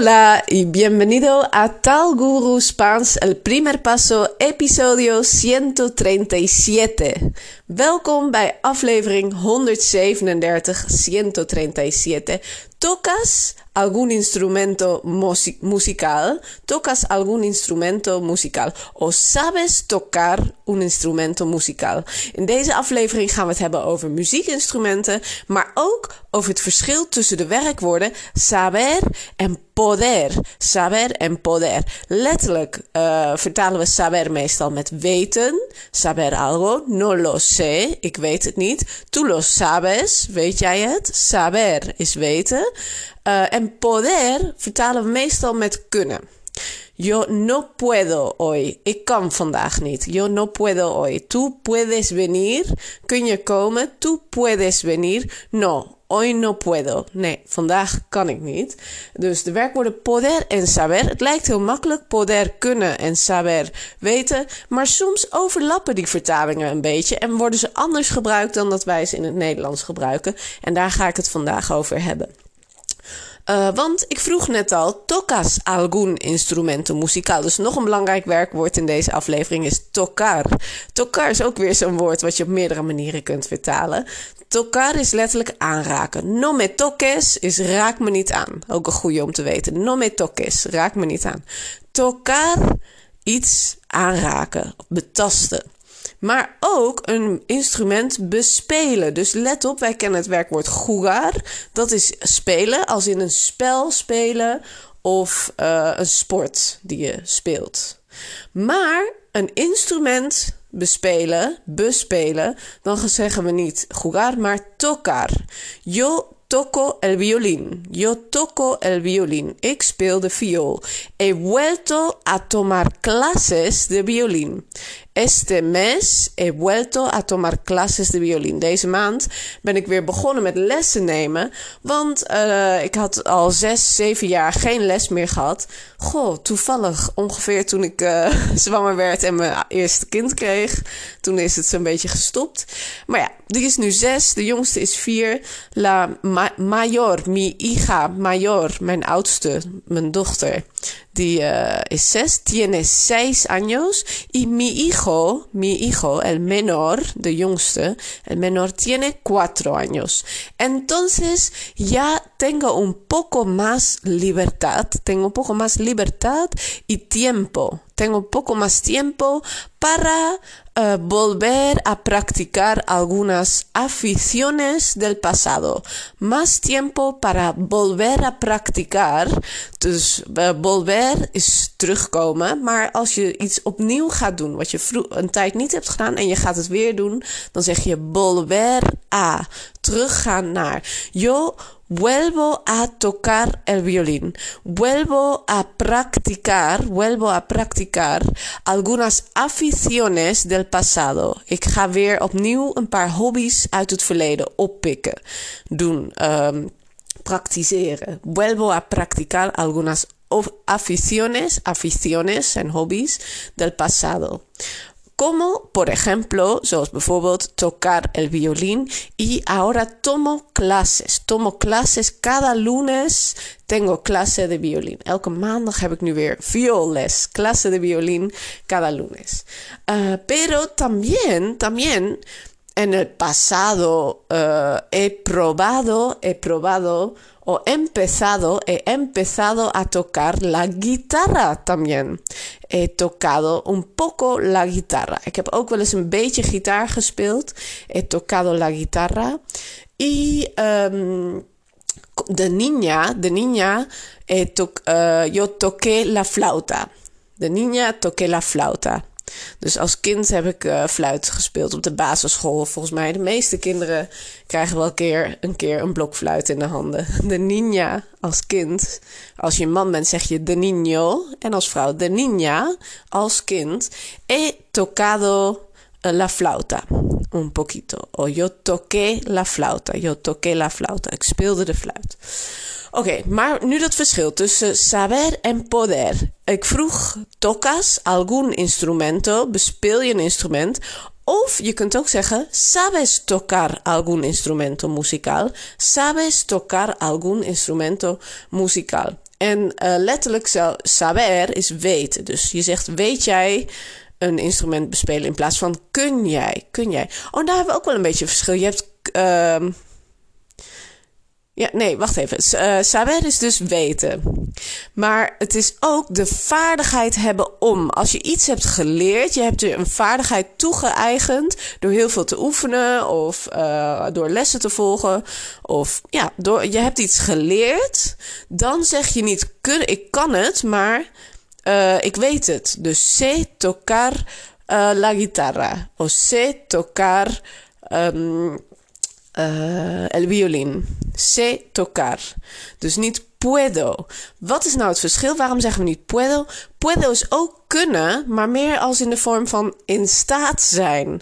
Hola y bienvenido a Tal Guru Spaans, el primer paso, episodio 137. Welkom bij aflevering 137, 137. ¿Tocas algún instrumento musical? ¿Tocas algún instrumento musical? O sabes tocar un instrumento musical? In deze aflevering gaan we het hebben over muziekinstrumenten, maar ook over het verschil tussen de werkwoorden saber en poder. Saber en poder. Letterlijk uh, vertalen we saber meestal met weten. Saber algo. No lo sé. Ik weet het niet. Tú lo sabes. Weet jij het? Saber is weten. Uh, en poder vertalen we meestal met kunnen. Yo no puedo hoy. Ik kan vandaag niet. Yo no puedo hoy. Tú puedes venir. Kun je komen? Tú puedes venir. No. Hoy no puedo. Nee, vandaag kan ik niet. Dus de werkwoorden poder en saber. Het lijkt heel makkelijk. Poder kunnen en saber weten. Maar soms overlappen die vertalingen een beetje. En worden ze anders gebruikt dan dat wij ze in het Nederlands gebruiken. En daar ga ik het vandaag over hebben. Uh, want ik vroeg net al, tocas algún instrumento musical? Dus nog een belangrijk werkwoord in deze aflevering is tocar. Tocar is ook weer zo'n woord wat je op meerdere manieren kunt vertalen. Tocar is letterlijk aanraken. No me toques is raak me niet aan. Ook een goede om te weten. No me toques, raak me niet aan. Tocar, iets aanraken, betasten. Maar ook een instrument bespelen. Dus let op, wij kennen het werkwoord jugar. Dat is spelen, als in een spel spelen of uh, een sport die je speelt. Maar een instrument bespelen, bespelen, dan zeggen we niet jugar, maar tocar. Yo toco el violín. Yo toco el violín. Ik speel de viool. He vuelto a tomar clases de violín. Este mes he vuelto a tomar clases de violín. Deze maand ben ik weer begonnen met lessen nemen. Want uh, ik had al zes, zeven jaar geen les meer gehad. Goh, toevallig ongeveer toen ik uh, zwanger werd en mijn eerste kind kreeg. Toen is het zo'n beetje gestopt. Maar ja, die is nu zes. De jongste is vier. La ma mayor, mi hija mayor, mijn oudste, mijn dochter. Die uh, tiene seis años. Y mi hijo, mi hijo, el menor, de jongste, el menor tiene cuatro años. Entonces ya tengo un poco más libertad, tengo un poco más libertad y tiempo. Tengo un poco más tiempo para uh, volver a practicar algunas aficiones del pasado. Más tiempo para volver a practicar. Dus uh, volver is terugkomen. Maar als je iets opnieuw gaat doen, wat je een tijd niet hebt gedaan en je gaat het weer doen, dan zeg je volver a. Teruggaan naar. Yo vuelvo a tocar el violín, vuelvo a practicar, vuelvo a practicar algunas aficiones del pasado. Ik ga weer opnieuw een paar hobby's uit het verleden oppikken, doen, um, praktiseren. Vuelvo a practicar algunas aficiones, aficiones en hobby's del pasado. Como, por ejemplo, zoals bijvoorbeeld tocar el violín y ahora tomo clases. Tomo clases cada lunes. Tengo clase de violín. Elke maandag heb ik nu weer. Clase de violín cada lunes. Uh, pero también, también en el pasado uh, he probado, he probado o empezado, he empezado a tocar la guitarra también. He tocado un poco la guitarra. Ik heb ook wel eens een. He tocado la guitarra. Y um, de niña, de niña, uh, yo toqué la flauta. De niña toqué la flauta. Dus als kind heb ik uh, fluit gespeeld op de basisschool. Volgens mij de meeste kinderen krijgen wel een keer een, keer een blokfluit in de handen. De niña als kind. Als je man bent zeg je de niño. En als vrouw de niña als kind. He tocado eh, la flauta. Un poquito. O yo toqué la flauta. Yo toqué la flauta. Ik speelde de fluit. Oké, maar nu dat verschil tussen saber en poder. Ik vroeg, tocas algún instrumento? Bespeel je een instrument? Of je kunt ook zeggen, sabes tocar algún instrumento musical? Sabes tocar algún instrumento musical? En uh, letterlijk zo, saber is weten. Dus je zegt, weet jij een instrument bespelen in plaats van kun jij? Kun jij? Oh, daar hebben we ook wel een beetje verschil. Je hebt... Uh, ja, nee, wacht even. Uh, saber is dus weten. Maar het is ook de vaardigheid hebben om. Als je iets hebt geleerd, je hebt je een vaardigheid toegeëigend door heel veel te oefenen of uh, door lessen te volgen. Of ja, door, je hebt iets geleerd. Dan zeg je niet, kun, ik kan het, maar uh, ik weet het. Dus sé tocar la guitarra. O sé tocar... Um, uh, el violín. Sé tocar. Dus niet puedo. Wat is nou het verschil? Waarom zeggen we niet puedo? Puedo is ook kunnen, maar meer als in de vorm van in staat zijn.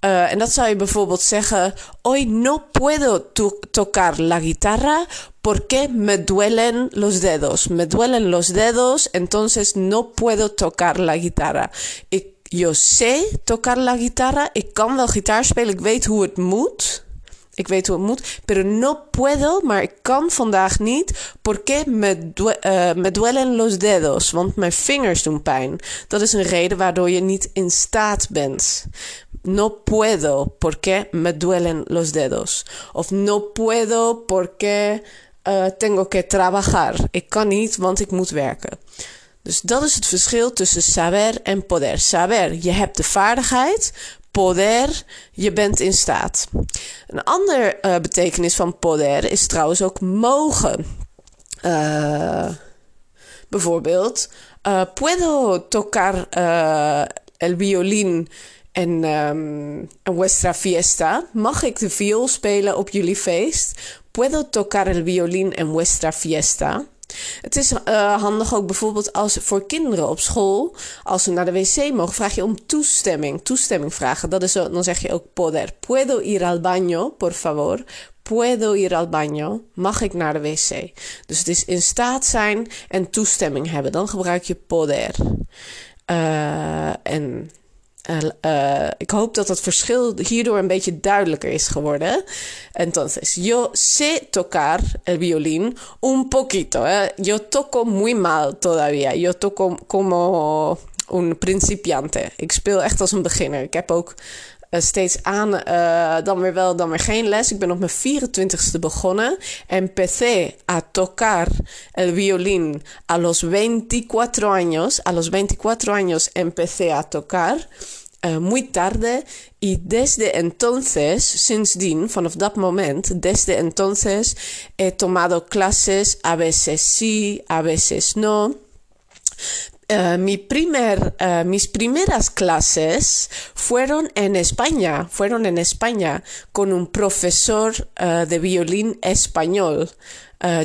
Uh, en dat zou je bijvoorbeeld zeggen: Hoy no puedo to tocar la guitarra porque me duelen los dedos. Me duelen los dedos, entonces no puedo tocar la guitarra. Ik, yo sé tocar la guitarra. Ik kan wel gitaar spelen, ik weet hoe het moet. Ik weet hoe het moet. Pero no puedo, maar ik kan vandaag niet. Porque me, uh, me duelen los dedos. Want mijn vingers doen pijn. Dat is een reden waardoor je niet in staat bent. No puedo porque me duelen los dedos. Of no puedo porque uh, tengo que trabajar. Ik kan niet, want ik moet werken. Dus dat is het verschil tussen saber en poder. Saber, je hebt de vaardigheid poder, je bent in staat. Een andere uh, betekenis van poder is trouwens ook mogen. Uh, bijvoorbeeld, uh, puedo tocar el violín en um, vuestra fiesta. Mag ik de viool spelen op jullie feest? Puedo tocar el violín en vuestra fiesta. Het is uh, handig ook bijvoorbeeld als voor kinderen op school, als ze naar de wc mogen, vraag je om toestemming. Toestemming vragen. Dat is dan zeg je ook poder. Puedo ir al baño, por favor. Puedo ir al baño. Mag ik naar de wc? Dus het is in staat zijn en toestemming hebben. Dan gebruik je poder. Uh, en uh, ik hoop dat het verschil hierdoor een beetje duidelijker is geworden. Entonces, yo sé tocar el violín un poquito. Yo toco muy mal todavía. Yo toco como un principiante. Ik speel echt als een beginner. Ik heb ook uh, steeds aan, uh, dan weer wel, dan weer geen les. Ik ben op mijn 24ste begonnen. Empecé a tocar el violín a los 24 años. A los 24 años empecé a tocar. Uh, muy tarde y desde entonces, sindsdien, vanaf dat moment, desde entonces he tomado clases, a veces sí, a veces no. Primer, uh, mis primeras clases fueron en España, fueron en España con un profesor uh, de violín español,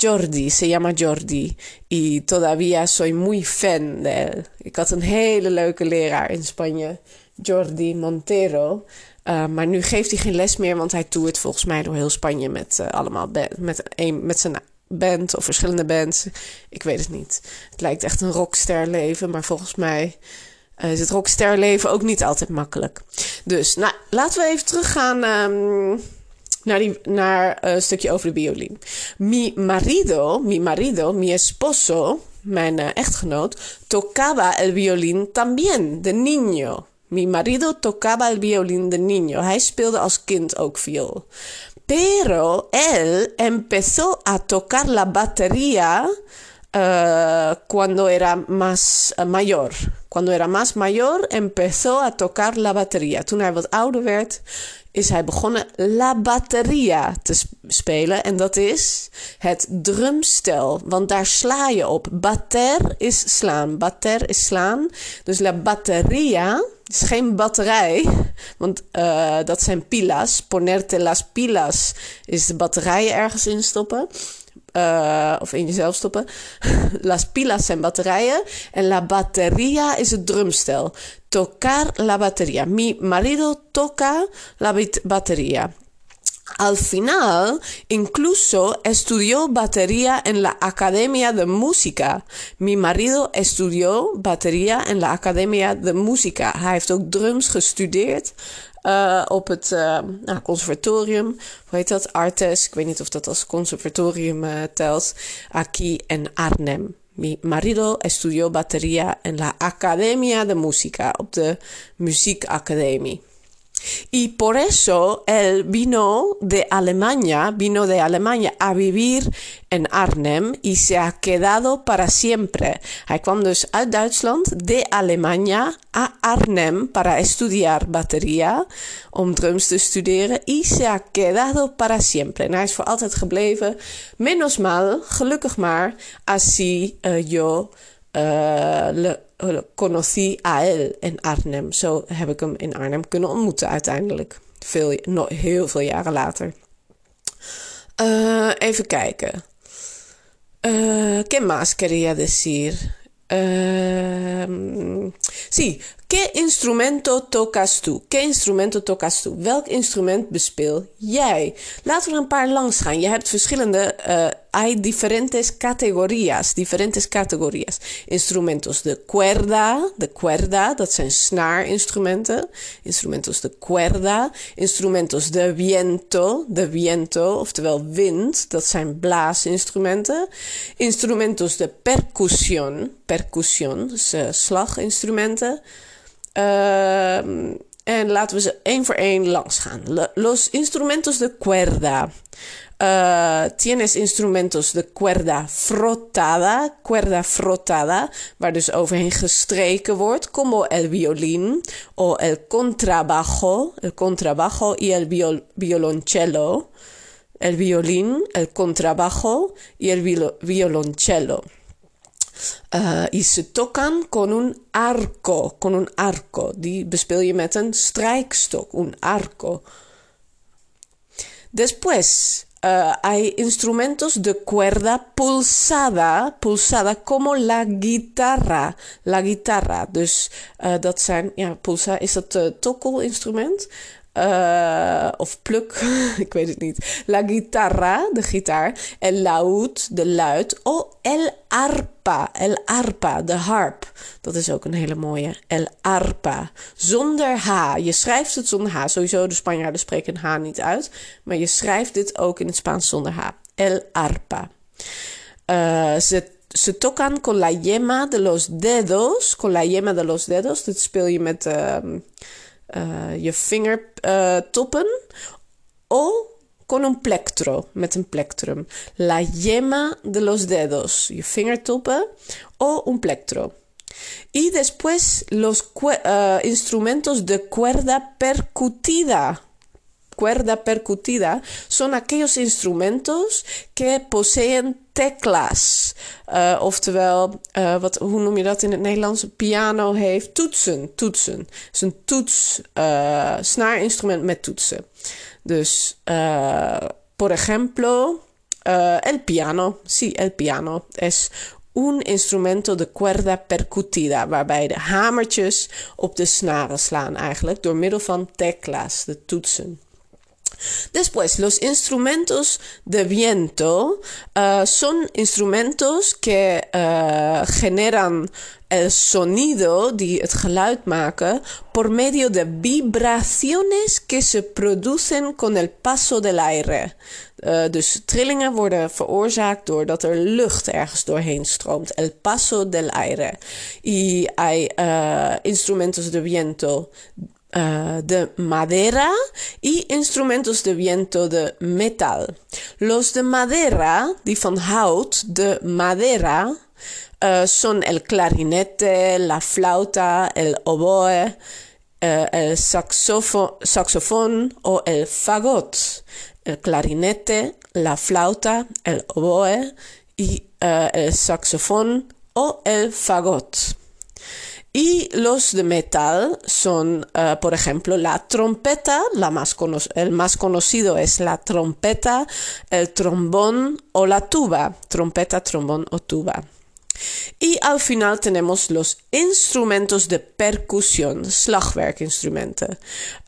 Jordi, se llama Jordi, y todavía soy muy fan de él. Ik had een hele leuke leraar in Spanje, Jordi Montero. maar nu geeft hij geen les meer, want hij toert volgens mij door heel Spanje met allemaal met, met zijn band of verschillende bands. Ik weet het niet. Het lijkt echt een rocksterleven, maar volgens mij uh, is het rocksterleven ook niet altijd makkelijk. Dus nou, laten we even teruggaan um, naar, die, naar een stukje over de violin. Mi marido, mi marido, mi esposo, mijn uh, echtgenoot, tocaba el violín también, de niño. Mi marido tocaba el violín de niño. Hij speelde als kind ook viool. Pero él empezó a tocar la batería uh, cuando era más uh, mayor. Cuando era más mayor empezó a tocar la batería. Toen hij wat is hij begonnen la bateria te spelen. En dat is het drumstel. Want daar sla je op. Bater is slaan. Bater is slaan. Dus la bateria is geen batterij. Want uh, dat zijn pilas. Ponerte las pilas is de batterijen ergens instoppen. Uh, of in jezelf stoppen. Las pilas zijn batterijen. En la batería is het drumstel. Tocar la batería. Mi marido toca la batería. Al final, incluso estudió batería en la Academia de Música. Mi marido estudió batería en la Academia de Música. Hij heeft ook drums gestudeerd uh, op het uh, nou, conservatorium. Hoe heet dat? Artes. Ik weet niet of dat als conservatorium uh, telt. Aquí en Arnhem. Mi marido estudió batería en la Academia de Música, op de muziekacademie. Y por eso él vino de Alemania, vino de Alemania a vivir en Arnhem y se ha quedado para siempre. Hij kwam dus uit Duitsland, de Alemania, a Arnhem para estudiar batería, om drums te studeren. Y se ha quedado para siempre. En hij is voor altijd gebleven. Menos mal, gelukkig maar, así uh, yo uh, le conocí a él in Arnhem. Zo heb ik hem in Arnhem kunnen ontmoeten uiteindelijk. Veel, no, heel veel jaren later. Uh, even kijken. Uh, ¿Qué más quería decir? Sí, ¿qué instrumento tocas tú? ¿Qué instrumento tocas tú? Welk instrument bespeel jij? Laten we er een paar langs gaan. Je hebt verschillende uh, hay diferentes categorías, diferentes categorías. Instrumentos de cuerda, de cuerda, dat zijn snaarinstrumenten. Instrumentos de cuerda. Instrumentos de viento, de viento, oftewel wind, dat zijn blaasinstrumenten. Instrumentos de percusión, percusión, dus uh, slaginstrumenten. Uh, en laten we ze één voor één langs gaan. Los instrumentos de cuerda. Uh, tienes instrumentos de cuerda frotada, cuerda frotada, waar dus overheen gestreken wordt, como el violín o el contrabajo, el contrabajo y el viol violoncello, el violín, el contrabajo y el viol violoncello. Uh, y se tocan con un arco, con un arco. Die bespeel je met een strijkstok, un arco. Después, Uh, hay instrumentos de cuerda pulsada, pulsada como la guitarra. La guitarra. Dus uh, dat zijn, ja, pulsa, is dat uh, tokkelinstrument? Uh, of pluk, ik weet het niet. La guitarra, de gitaar. El laúd, de luid. Oh, el arpa, el arpa, de harp. Dat is ook een hele mooie. El arpa. Zonder H. Je schrijft het zonder H. Sowieso, de Spanjaarden spreken H niet uit. Maar je schrijft dit ook in het Spaans zonder H. El arpa. Uh, ze se tocan con la yema de los dedos. Con la yema de los dedos. Dit speel je met... Uh, uh, je vingertoppen. Uh, o con un plectro, met een plectrum. La yema de los dedos, je vingertoppen. O un plectro. Y después los uh, instrumentos de cuerda percutida. Cuerda percutida son aquellos instrumentos que poseen teclas. Uh, oftewel, uh, wat, hoe noem je dat in het Nederlands? Piano heeft toetsen. Toetsen. Het is een toets, uh, snaarinstrument met toetsen. Dus, por ejemplo, el piano. Sí, el piano. Es un instrumento de cuerda percutida, waarbij de hamertjes op de snaren slaan eigenlijk door middel van teclas, de toetsen. Después, los instrumentos de viento uh, son instrumentos que uh, generan el sonido, die het geluid maken, por medio de vibraciones que se producen con el paso del aire. Uh, dus trillingen worden veroorzaakt doordat er lucht ergens doorheen stroomt. El paso del aire. Y hay instrumentos de viento Uh, de madera y instrumentos de viento de metal. Los de madera, die van hout, de madera, uh, son el clarinete, la flauta, el oboe, uh, el saxofón o el fagot. El clarinete, la flauta, el oboe y el saxofón o el fagot. Y los de metal son, uh, por ejemplo, la trompeta, la más el más conocido es la trompeta, el trombón o la tuba. Trompeta, trombón o tuba. Y al final tenemos los instrumentos de percusión, slagwerkinstrumenten.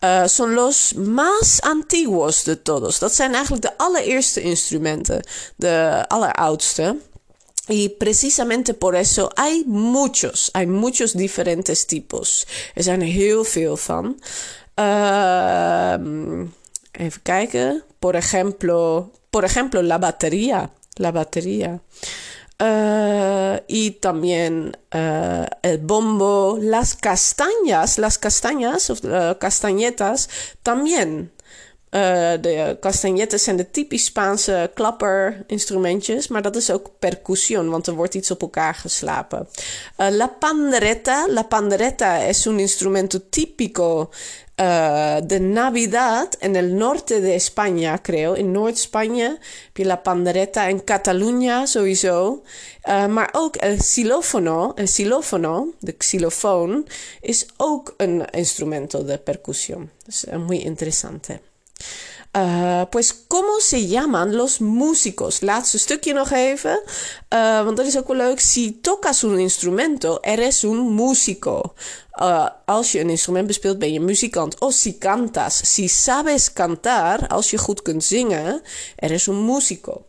Uh, son los más antiguos de todos. Dat zijn eigenlijk de allereerste instrumenten, de alleroudste. Y precisamente por eso hay muchos, hay muchos diferentes tipos. Er zijn er heel veel van. Ehm, even kijken. Por ejemplo, por ejemplo, la batería. La batería. Uh, y también uh, el bombo, las castañas, las castañas uh, castañetas también. De castañetas zijn de typisch Spaanse klapperinstrumentjes, maar dat is ook percussion, want er wordt iets op elkaar geslapen. la pandereta, la pandereta es un instrumento típico uh, de Navidad en el norte de España, creo. In Noord-Spanje heb je la pandereta. En Catalunya sowieso. Maar ook el xilófono, el xilófono, de xylofoon, is ook een instrumento de percusión. Dus uh, muy interesante. Uh, pues, ¿cómo se llaman los músicos? Laatste stukje nog even. Uh, want dat is ook wel leuk. Si tocas un instrumento, eres un músico. Uh, als je een instrument bespeelt, ben je muzikant. O si cantas. Si sabes cantar, als je goed kunt zingen, eres un músico.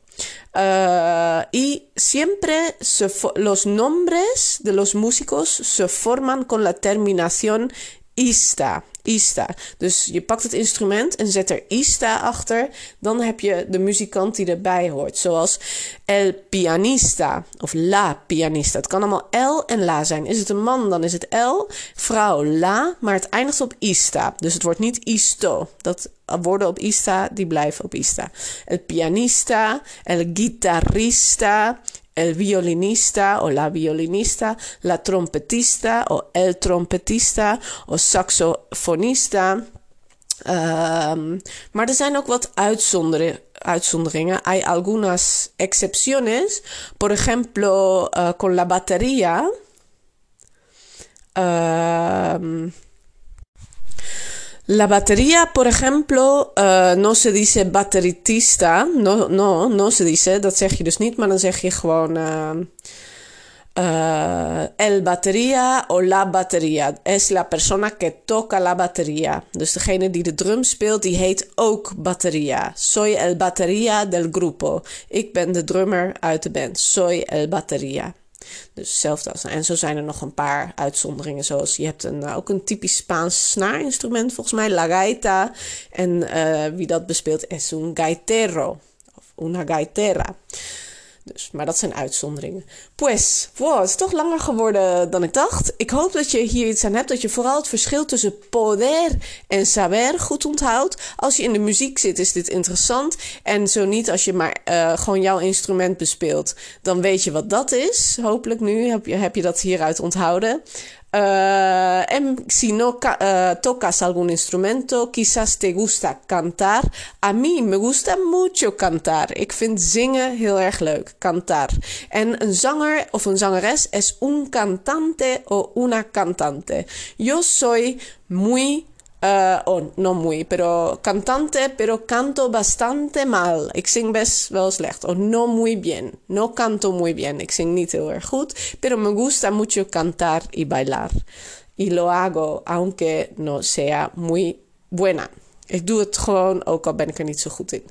Uh, y siempre se los nombres de los músicos se forman con la terminación ista. Ista. Dus je pakt het instrument en zet er ista achter. Dan heb je de muzikant die erbij hoort. Zoals el pianista of la pianista. Het kan allemaal L en la zijn. Is het een man, dan is het L. Vrouw, la. Maar het eindigt op ista. Dus het wordt niet isto. Dat woorden op ista, die blijven op ista. El pianista, el guitarrista, el violinista o la violinista, la trompetista o el trompetista o saxofonista. Um, maar er zijn ook wat uitzonderingen. Hay algunas excepciones. Por ejemplo, uh, con la batería. La batería, por ejemplo, uh, no se dice bateritista. No, no, no se dice. Dat zeg je dus niet, maar dan zeg je gewoon uh, uh, el batería o la batería. Es la persona que toca la batería. Dus degene die de drum speelt, die heet ook batería. Soy el batería del grupo. Ik ben de drummer uit de band. Soy el batería. Dus hetzelfde als. En zo zijn er nog een paar uitzonderingen. Zoals je hebt een, ook een typisch Spaans snaarinstrument, volgens mij, la gaita. En uh, wie dat bespeelt is un gaitero. Of una gaitera. Dus, maar dat zijn uitzonderingen. Pues, wow, het is toch langer geworden dan ik dacht. Ik hoop dat je hier iets aan hebt. Dat je vooral het verschil tussen poder en saber goed onthoudt. Als je in de muziek zit, is dit interessant. En zo niet, als je maar uh, gewoon jouw instrument bespeelt, dan weet je wat dat is. Hopelijk nu heb je, heb je dat hieruit onthouden. Uh, si no uh, tocas algún instrumento, quizás te gusta cantar. A mí me gusta mucho cantar. Ik vind zingen heel erg leuk. Cantar. En een zanger of een zangeres es un cantante o una cantante. Yo soy muy Uh, oh, no muy, pero cantante, pero canto bastante mal. Ik zing best wel slecht. O no muy bien. No canto muy bien. Ik zing niet heel erg goed. Pero me gusta mucho cantar y bailar. Y lo hago aunque no sea muy buena. Ik doe het gewoon, ook al ben ik er niet zo goed in.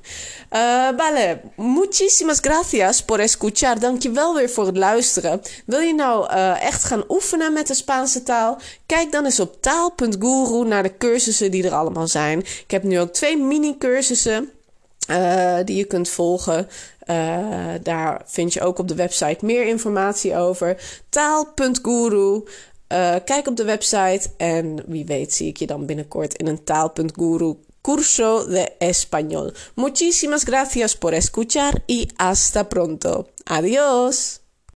Vale, muchísimas gracias por escuchar. Dankjewel weer voor het luisteren. Wil je nou uh, echt gaan oefenen met de Spaanse taal? Kijk dan eens op taal.guru naar de cursussen die er allemaal zijn. Ik heb nu ook twee mini-cursussen uh, die je kunt volgen. daar vind je ook op de website meer informatie over. Taal.guru. Uh, kijk op de website en wie weet zie ik je dan binnenkort in een taal.guru curso de español. Muchísimas gracias por escuchar y hasta pronto. Adiós.